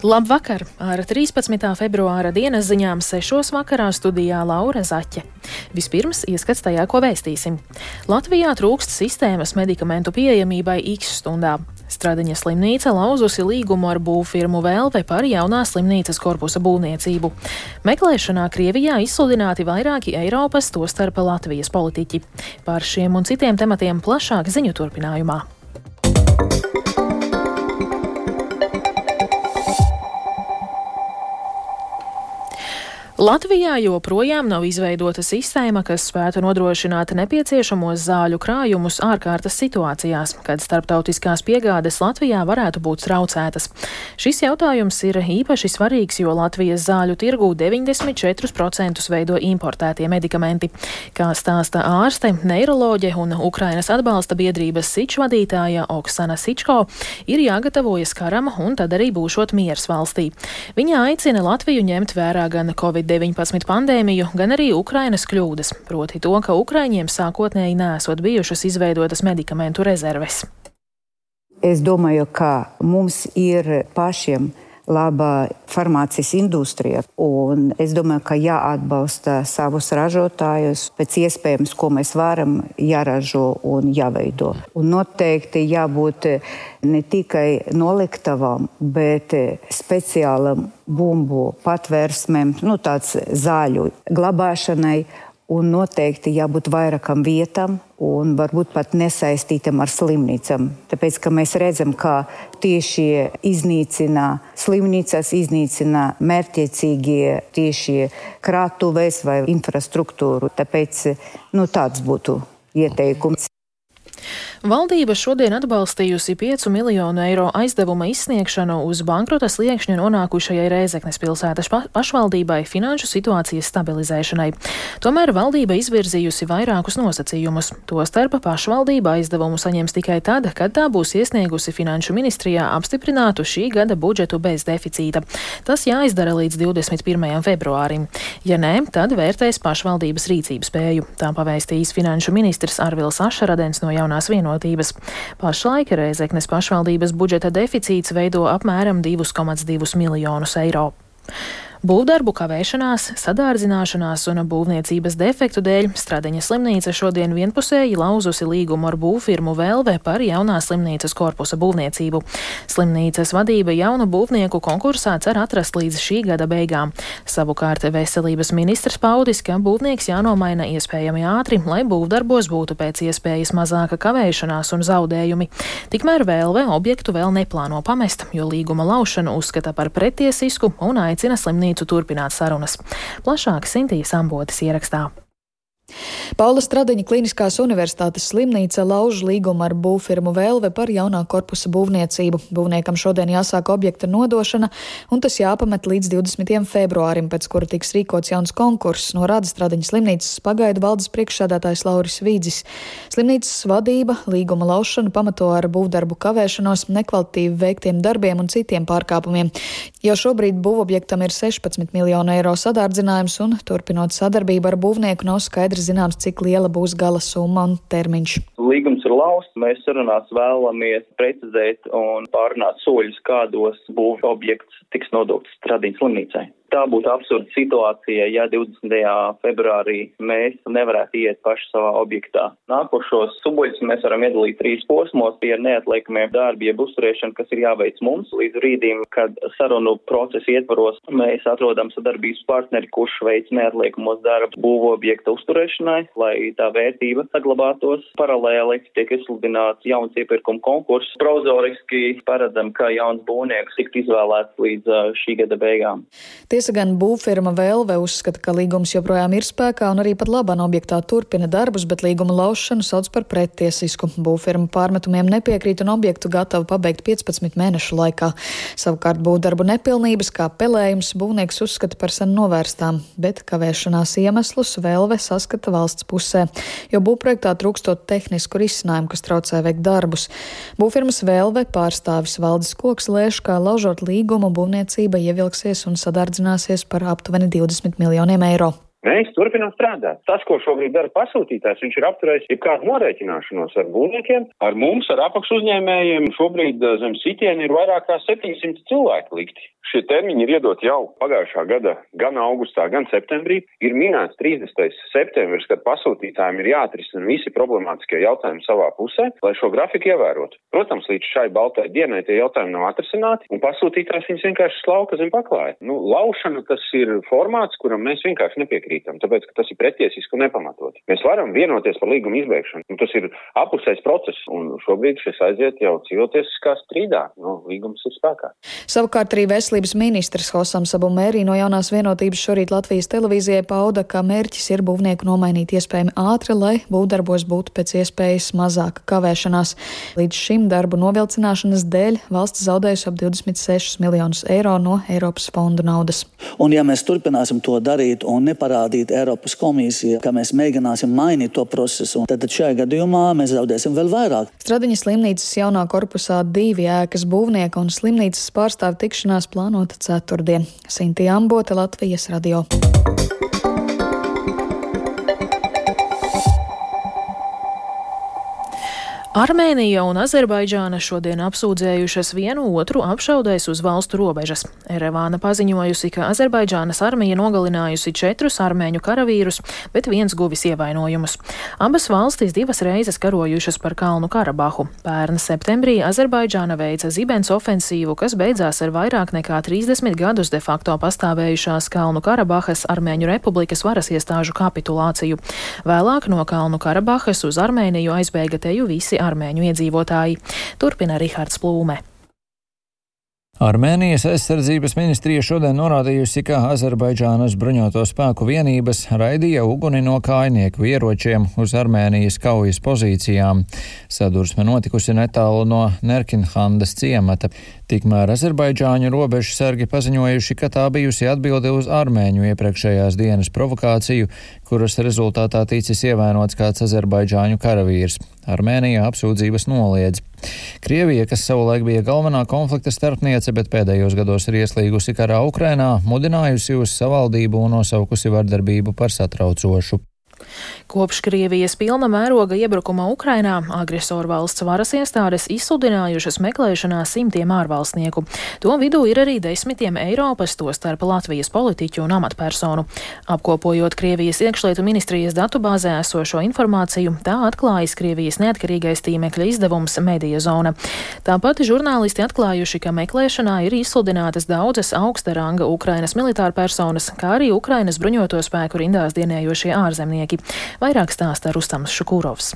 Labvakar! Ar 13. februāra dienas ziņām 6. vakarā studijā Laura Zaķe. Vispirms ieskats tajā, ko vēstīsim. Latvijā trūkst sistēmas medikamentu pieejamībai X stundā. Stradiņa slimnīca lauzusi līgumu ar būvfirmu Velve par jaunā slimnīcas korpusa būvniecību. Meklēšanā Krievijā izsludināti vairāki Eiropas, tostarp Latvijas politiķi. Par šiem un citiem tematiem plašāk ziņu turpinājumā. Latvijā joprojām nav izveidota sistēma, kas spētu nodrošināt nepieciešamos zāļu krājumus ārkārtas situācijās, kad starptautiskās piegādes Latvijā varētu būt traucētas. Šis jautājums ir īpaši svarīgs, jo Latvijas zāļu tirgū 94% veido importētie medikamenti. Kā stāsta ārste, neiroloģe un Ukrainas atbalsta biedrības Siču vadītāja Oksana Sičko, ir jāgatavojas karam un tad arī būšot miers valstī. Viņa aicina Latviju ņemt vērā gan Covid. Covid-19 pandēmiju, gan arī Ukrainas kļūdas, proti to, ka Ukraiņiem sākotnēji nesot bijušas izveidotas medikamentu rezerves. Es domāju, ka mums ir pašiem laba farmācijas industrija. Un es domāju, ka jāatbalsta savus ražotājus pēc iespējams, ko mēs varam jāražo un jāveido. Un noteikti jābūt ne tikai noliktavam, bet speciālam bumbu patvērsmēm, nu, tāds zāļu glabāšanai un noteikti jābūt vairākam vietam un varbūt pat nesaistītam ar slimnīcām. Tāpēc, mēs redzam, ka tieši iznīcina slimnīcas, iznīcina mērķiecīgi tieši krātuves vai infrastruktūru. Tāpēc nu, tāds būtu ieteikums. Valdība šodien atbalstījusi 5 miljonu eiro aizdevuma izsniegšanu uz bankrota sliekšņa nonākušajai Rēzeknes pilsētas pašvaldībai finanšu situācijas stabilizēšanai. Tomēr valdība izvirzījusi vairākus nosacījumus. Tostarp pašvaldība aizdevumu saņems tikai tad, kad tā būs iesniegusi finanšu ministrijā apstiprinātu šī gada budžetu bez deficīta. Tas jāizdara līdz 21. februārim. Ja nē, tad vērtēs pašvaldības rīcības spēju. Tā pavēstījis finanšu ministrs Arvils Ašaradens no jaunās vienotības vienotības. Pašlaik Reizeknes pašvaldības budžeta deficīts veido apmēram 2,2 miljonus eiro. Būvdarbu kavēšanās, sadārdzināšanās un būvniecības defektu dēļ Stradiņa slimnīca šodien vienpusēji lauzusi līgumu ar būvfirmu Velve par jaunā slimnīcas korpusa būvniecību. Slimnīcas vadība jaunu būvnieku konkursā cer atrast līdz šī gada beigām. Savukārt veselības ministrs paudis, ka būvnieks jānomaina iespējami ātri, lai būvdarbos būtu pēc iespējas mazāka kavēšanās un zaudējumi. Tikmēr Velve objektu vēl neplāno pamest, jo līguma laušanu uzskata par pretiesisku un aicina slimnīcu slimnīcu turpināt sarunas. Plašāk Sintīs Ambotis ierakstā. Paula Stradiņa Kliniskās universitātes slimnīca lauž līgumu ar būvfirmu Vēlve par jaunā korpusa būvniecību. Būvniekam šodien jāsāk objekta nodošana, un tas jāpamet līdz 20. februārim, pēc kura tiks rīkots jauns konkurss, norāda Stradiņa slimnīcas pagaidu valdes priekšsēdētājs Lauris Vīdzis. Slimnīcas vadība līguma laušanu pamato ar būvdarbu kavēšanos, nekvalitīvi veiktiem darbiem un citiem pārkāpumiem. Jau šobrīd būvobjektam ir 16 miljonu eiro sadārdzinājums, un turpinot sadarbību ar būvnieku nav skaidrs ir zināms, cik liela būs gala summa un termiņš. Līgums ir lausts, mēs sarunās vēlamies precizēt un pārunāt soļus, kādos būvju objekts tiks nodokts Stradīnas slimnīcai. Tā būtu absurda situācija, ja 20. februārī mēs nevarētu iet paši savā objektā. Nākošos subuļus mēs varam iedalīt trīs posmos, tie ir neatliekamie darbi, jeb uzturēšana, kas ir jāveic mums līdz rītdien, kad sarunu procesa ietvaros mēs atrodam sadarbības partneri, kurš veic neatliekamos darbus būvu objekta uzturēšanai, lai tā vērtība saglabātos. Paralēli tiek izsludināts jauns iepirkuma konkurss. Prozoriski paredzam, ka jauns būvnieks tikt izvēlēts līdz šī gada beigām. Tie Tiesa gan būvfirma Velve uzskata, ka līgums joprojām ir spēkā un arī pat labāk objektā turpina darbus, bet līguma laušanu sauc par pretiesisku. Būvfirma pārmetumiem nepiekrīt un objektu gatava pabeigt 15 mēnešu laikā. Savukārt būvdarbu nepilnības, kā pelējums, būvnieks uzskata par sen novērstām, bet kavēšanās iemeslus Velve saskata valsts pusē, jo būvprojektā trūkstot tehnisku risinājumu, kas traucē veikt darbus. Būvfirmas Velve pārstāvis valdes koks lēš, kā laužot līgumu būvniecība ievilksies un sadārdzinās samazināsies par aptuveni 20 miljoniem eiro. Mēs turpinām strādāt. Tas, ko šobrīd dara pasūtītājs, viņš ir apturējis jebkādu norēķināšanos ar būvniekiem, ar mums, ar apakšu uzņēmējiem. Šobrīd eh, zem sitiena ir vairāk kā 700 cilvēku likti. Šie termiņi ir iedot jau pagājušā gada gan augustā, gan septembrī. Ir minēts 30. septembris, kad pasūtītājiem ir jāatrisina visi problemātiskie jautājumi savā pusē, lai šo grafiku ievērotu. Protams, līdz šai baltai dienai tie jautājumi nav atrisināti, un pasūtītājs viņus vienkārši slauka zem paklāja. Nu, laušana tas ir formāts, kuram mēs vienkārši nepiekrītam, tāpēc, ka tas ir pretiesiski un nepamatot. Mēs varam vienoties par līgumu izbeigšanu. Nu, tas ir apusējs process, un šobrīd šis aiziet jau civiltiesiskā strīdā. Nu, līgums ir spēkā. Savukārt arī veselības ministrs Hosams Abumērī no jaunās vienotības šorīt Latvijas televīzijai pauda, ka mērķis ir būvnieku nomainīt iespējami ātri, lai būvdarbos būtu pēc iespējas mazāka kavēšanās. Līdz šim darbu novilcināšanas dēļ valsts zaudējusi ap 26 miljonus eiro no Eiropas fondu naudas. Un ja mēs turpināsim to darīt un neparādīt Eiropas komisiju, ka mēs mēģināsim mainīt to procesu, tad šajā gadījumā mēs zaudēsim vēl vairāk. Stradiņas slimnīcas jaunā korpusā divi ēkas būvnieka un slimnīcas pārstāvu tikšanās plānota ceturtdien. Sintīna Ambote, Latvijas radio. Armēnija un Azerbaidžāna šodien apsūdzējušas vienu otru apšaudēs uz valstu robežas. Erevāna paziņojusi, ka Azerbaidžānas armija nogalinājusi četrus armēņu karavīrus, bet viens guvis ievainojumus. Abas valstis divas reizes karojušas par Kalnu Karabahu. Pērn septembrī Azerbaidžāna veica zibens ofensīvu, kas beidzās ar vairāk nekā 30 gadus de facto pastāvējušās Kalnu Karabahas Armēņu republikas varas iestāžu kapitulāciju. Vēlāk no Kalnu Karabahas uz Armēniju aizbēga teju visi armēņu iedzīvotāji. Turpina Rihards Plūme. Armēnijas aizsardzības ministrija šodien norādījusi, ka Azerbaidžānas bruņoto spēku vienības raidīja uguni no kājnieku ieročiem uz Armēnijas kaujas pozīcijām. Sadursme notikusi netālu no Nerkinhandas ciemata. Tikmēr Azerbaidžāņu robežu sargi paziņojuši, ka tā bijusi atbilde uz armēņu iepriekšējās dienas provokāciju, kuras rezultātā ticis ievainots kāds Azerbaidžāņu karavīrs. Armēnija apsūdzības noliedz. Krievija, kas savulaik bija galvenā konflikta starpniece, bet pēdējos gados ir ieslīgusi karā Ukrainā, mudinājusi uz savaldību un nosaukusi vardarbību par satraucošu. Kopš Krievijas pilna mēroga iebrukuma Ukrainā agresoru valsts varas iestādes izsludinājušas meklēšanā simtiem ārvalstnieku. To vidū ir arī desmitiem Eiropas, tostarp Latvijas politiķu un amatpersonu. Apkopojot Krievijas iekšlietu ministrijas datubāzē esošo informāciju, tā atklājas Krievijas neatkarīgais tīmekļa izdevums Medija zona. Tāpat žurnālisti atklājuši, ka meklēšanā ir izsludinātas daudzas augsta ranga Ukrainas militāra personas, kā arī Ukrainas bruņoto spēku rindās dienējošie ārzemnieki. Vairāk stāsta Rustams Šukūrovs.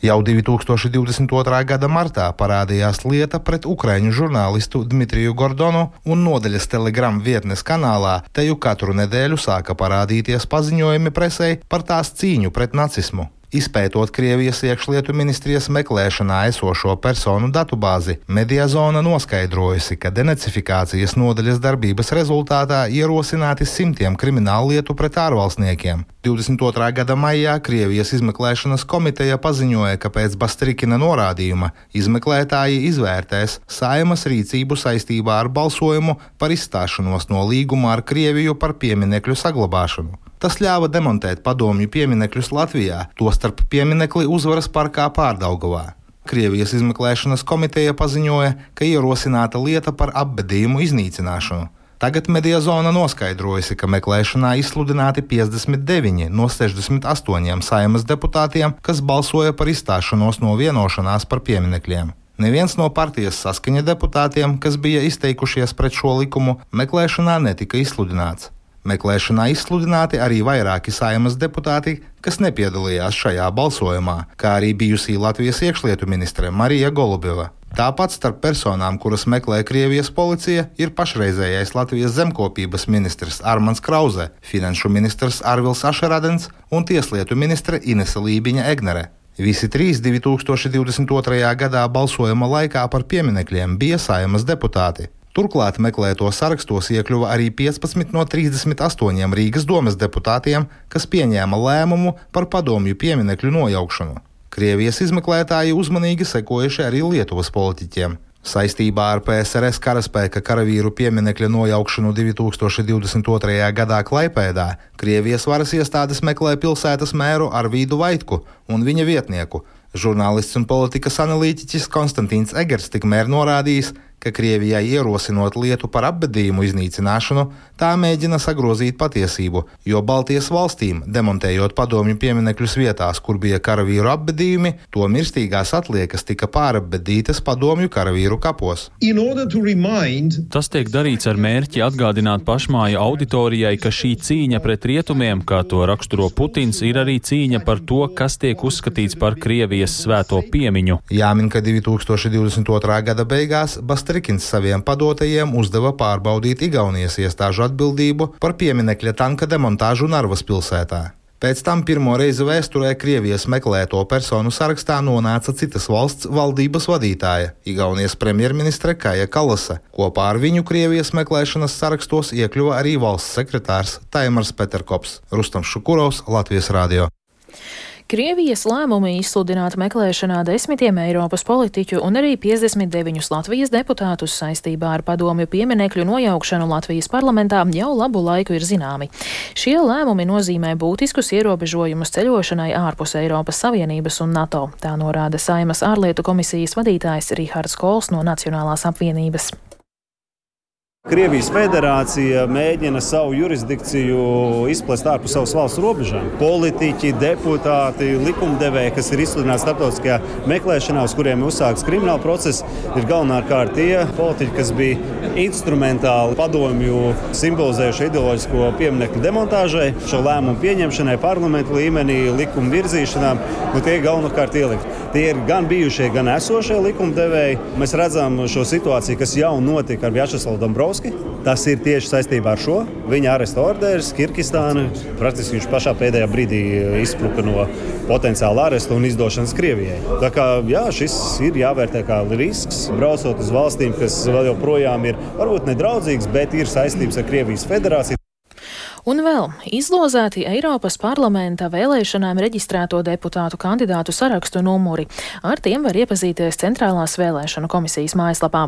Jau 2022. gada martā parādījās lieta pret ukraiņu žurnālistu Dmitriju Gordonu, un nodaļas telegramu vietnes kanālā te jau katru nedēļu sāka parādīties paziņojumi presē par tās cīņu pret nacismu. Izpētot Krievijas iekšlietu ministrijas meklēšanā esošo personu datubāzi, Mediazona noskaidrojusi, ka denacifikācijas nodaļas darbības rezultātā ierosināti simtiem kriminālu lietu pret ārvalstniekiem. 22. gada maijā Krievijas izmeklēšanas komiteja paziņoja, ka pēc Bastrikina norādījuma izmeklētāji izvērtēs saimas rīcību saistībā ar balsojumu par izstāšanos no līguma ar Krieviju par pieminekļu saglabāšanu. Tas ļāva demontēt padomju pieminekļus Latvijā, tostarp pieminekli uzvaras parkā Pārdaugavā. Krievijas izmeklēšanas komiteja paziņoja, ka ierosināta lieta par apbedījumu iznīcināšanu. Tagad Mediazona noskaidrojusi, ka meklēšanā izsludināti 59 no 68 saimas deputātiem, kas balsoja par izstāšanos no vienošanās par pieminekļiem. Neviens no partijas saskaņa deputātiem, kas bija izteikušies pret šo likumu, meklēšanā netika izsludināts. Meklēšanā izsludināti arī vairāki saimas deputāti, kas nepiedalījās šajā balsojumā, kā arī bijusī Latvijas iekšlietu ministre Marija Golubeva. Tāpat starp personām, kuras meklē Krievijas policija, ir pašreizējais Latvijas zemkopības ministrs Armāns Krause, finanšu ministrs Arvils Ašeradens un tieslietu ministre Inese Lībiņa Egnere. Visi trīs 2022. gadā balsojuma laikā par pieminekļiem bija saimas deputāti. Turklāt meklēto sarakstos iekļuva arī 15 no 38 Rīgas domas deputātiem, kas pieņēma lēmumu par padomju pieminekļu nojaukšanu. Krievijas izmeklētāji uzmanīgi sekojuši arī Lietuvas politiķiem. Saistībā ar PSRS karaspēka karavīru pieminekļa nojaukšanu 2022. gadā Klaipēdā Krievijas varas iestādes meklē pilsētas mēru Arvīdu Vaitku un viņa vietnieku. Žurnālists un politikas analītiķis Konstantīns Egers tikmēr norādījis, ka Krievijai ierosinot lietu par apbedījumu iznīcināšanu, tā mēģina sagrozīt patiesību, jo Baltijas valstīm, demontējot padomju pieminekļus vietās, kur bija karavīru apbedījumi, to mirstīgās atliekas tika pārapbedītas padomju karavīru kapos. Tas tiek darīts ar mērķi atgādināt pašmāju auditorijai, ka šī cīņa pret rietumiem, kā to raksturo Putins, ir arī cīņa par to, kas tiek uzskatīts par Krievijas svēto piemiņu. Jāmin, ka 2022. gada beigās Bast Strikins saviem padotajiem uzdeva pārbaudīt Igaunijas iestāžu atbildību par pieminekļa tanka demontāžu Narvas pilsētā. Pēc tam pirmo reizi vēsturē Krievijas meklēto personu sarakstā nonāca citas valsts valdības vadītāja, Igaunijas premjerministre Kaja Kalasa. Kopā ar viņu Krievijas meklēšanas sarakstos iekļuva arī valsts sekretārs Taimars Peterkops, Rustam Šukurovs, Latvijas radio. Krievijas lēmumi izsludināt meklēšanā desmitiem Eiropas politiķu un arī 59 Latvijas deputātus saistībā ar padomju pieminekļu nojaukšanu Latvijas parlamentā jau labu laiku ir zināmi. Šie lēmumi nozīmē būtiskus ierobežojumus ceļošanai ārpus Eiropas Savienības un NATO, tā norāda Saimas ārlietu komisijas vadītājs Rihards Kols no Nacionālās apvienības. Krievijas federācija mēģina savu jurisdikciju izplest ārpus savas valsts robežām. Politiķi, deputāti, likumdevēji, kas ir izsludināti starptautiskajā meklēšanā, uz kuriem uzsākts krimināla process, ir galvenokārt tie politiķi, kas bija instrumentāli padomju simbolizējuši ideoloģisko pieminiektu demontāžai, šo lēmumu pieņemšanai parlamentu līmenī, likumu virzīšanā. Nu, tie ir galvenokārt ielikt. Tie ir gan bijušie, gan esošie likumdevēji. Mēs redzam šo situāciju, kas jau notika ar Vjačeslavu Dombrovski. Tas ir tieši saistībā ar šo. Viņa aresta orders, Kirgistāna. Praktiski viņš pašā pēdējā brīdī izspruka no potenciāla aresta un izdošanas Krievijai. Tā kā jā, šis ir jāvērtē kā risks, braucot uz valstīm, kas vēl joprojām ir varbūt nedraudzīgas, bet ir saistības ar Krievijas federāciju. Un vēl izlozēti Eiropas parlamenta vēlēšanām reģistrēto deputātu kandidātu sarakstu numuri. Ar tiem var iepazīties Centrālās vēlēšanu komisijas mājaslapā.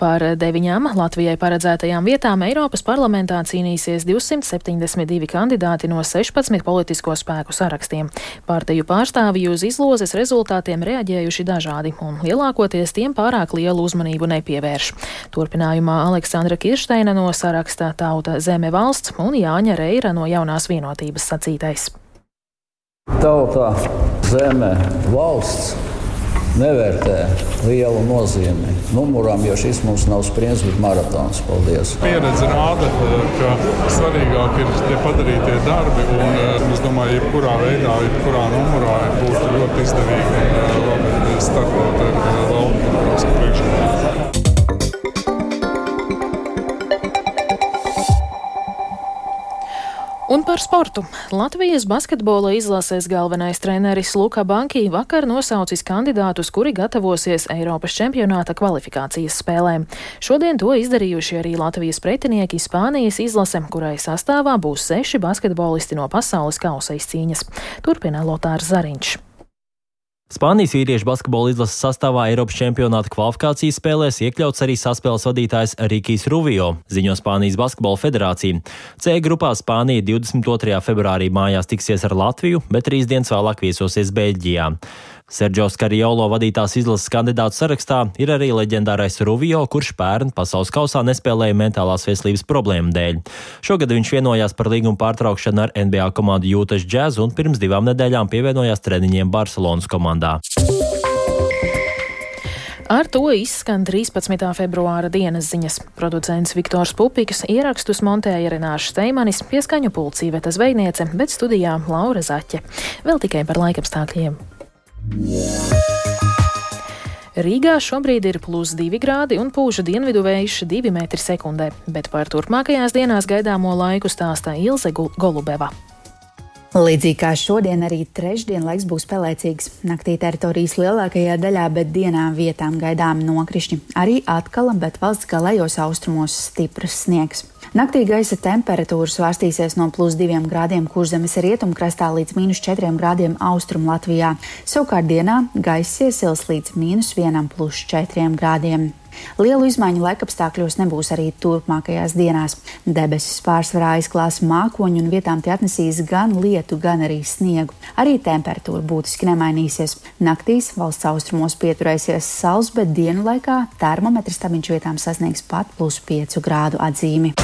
Par deviņām Latvijai paredzētajām vietām Eiropas parlamentā cīnīsies 272 kandidāti no 16 politisko spēku sarakstiem. Partiju pārstāvji uz izlozes rezultātiem reaģējuši dažādi, un lielākoties tiem pārāk lielu uzmanību nepievērš. Turpinājumā Aleksandra Kirsteina no saraksta Tauta Zeme valsts un Jāņa Jāņa Reira no jaunās vienotības sacītais. Tauta, zeme, valsts nevērtē lielu nozīmi numuram, jo šis mums nav sprints, bet maratons. Paldies! Pieredze rāda, ka svarīgāk ir tie padarītie darbi, un es domāju, jebkurā veidā, jebkurā numurā būtu ļoti izdevīgi un labi startot ar valsts priekšlikumu. Un par sportu. Latvijas basketbola izlases galvenais treneris Luka Banki vakar nosaucis kandidātus, kuri gatavosies Eiropas čempionāta kvalifikācijas spēlēm. Šodien to izdarījuši arī Latvijas pretinieki Spānijas izlase, kurai sastāvā būs seši basketbolisti no pasaules kausa izcīņas. Turpina Lotārs Zariņš. Spānijas vīriešu basketbola izlases sastāvā Eiropas čempionāta kvalifikācijas spēlēs iekļauts arī saspēles vadītājs Rikijs Ruvio, ziņo Spānijas basketbola federācija. C grupā Spānija 22. februārī mājās tiksies ar Latviju, bet trīs dienas vēlāk viesosies Beļģijā. Sergio Skariolo vadītās izlases kandidātu sarakstā ir arī leģendārais Ruvio, kurš pērn pasaules kausā nespēlēja mentālās veselības problēmu dēļ. Šogad viņš vienojās par līgumu pārtraukšanu ar NBA komandu Jūtas Jazz un pirms divām nedēļām pievienojās treniņiem Barcelonas komandā. Ar to izskan 13. februāra dienas ziņas. Producents Viktors Pupiks ierakstus montēja Renāša Steimanis, pieskaņu pulcīveta zvejniece, bet studijā Laura Zaķe. Vēl tikai par laikapstākļiem. Rīgā šobrīd ir plus 2 grādi un pūža dienvidu vējš 2 m2, bet par turpmākajās dienās gaidāmo laiku stāstā Ilze Golubeva. Līdzīgi kā šodien, arī trešdien laiks būs pelēcīgs. Naktī teritorijas lielākajā daļā, bet dienā vietām gaidām nokrišņi. Arī atkal, bet valsts galējos austrumos stiprs sniegs. Naktī gaisa temperatūra svārstīsies no plus 2 grādiem kurzemes rietumkrastā līdz mīnus 4 grādiem austrum Latvijā. Savukārt dienā gaisa iesils līdz mīnus 1 plus 4 grādiem. Lielu izmaiņu laikapstākļos nebūs arī turpmākajās dienās. Debesis pārsvarā aizklās mākoņu un vietām tie atnesīs gan lietu, gan arī sniegu. Arī temperatūra būtiski nemainīsies. Naktīs valsts austrumos pieturēsies sals, bet dienu laikā termometrs tabiņš vietām sasniegs pat plus 5 grādu atzīmi.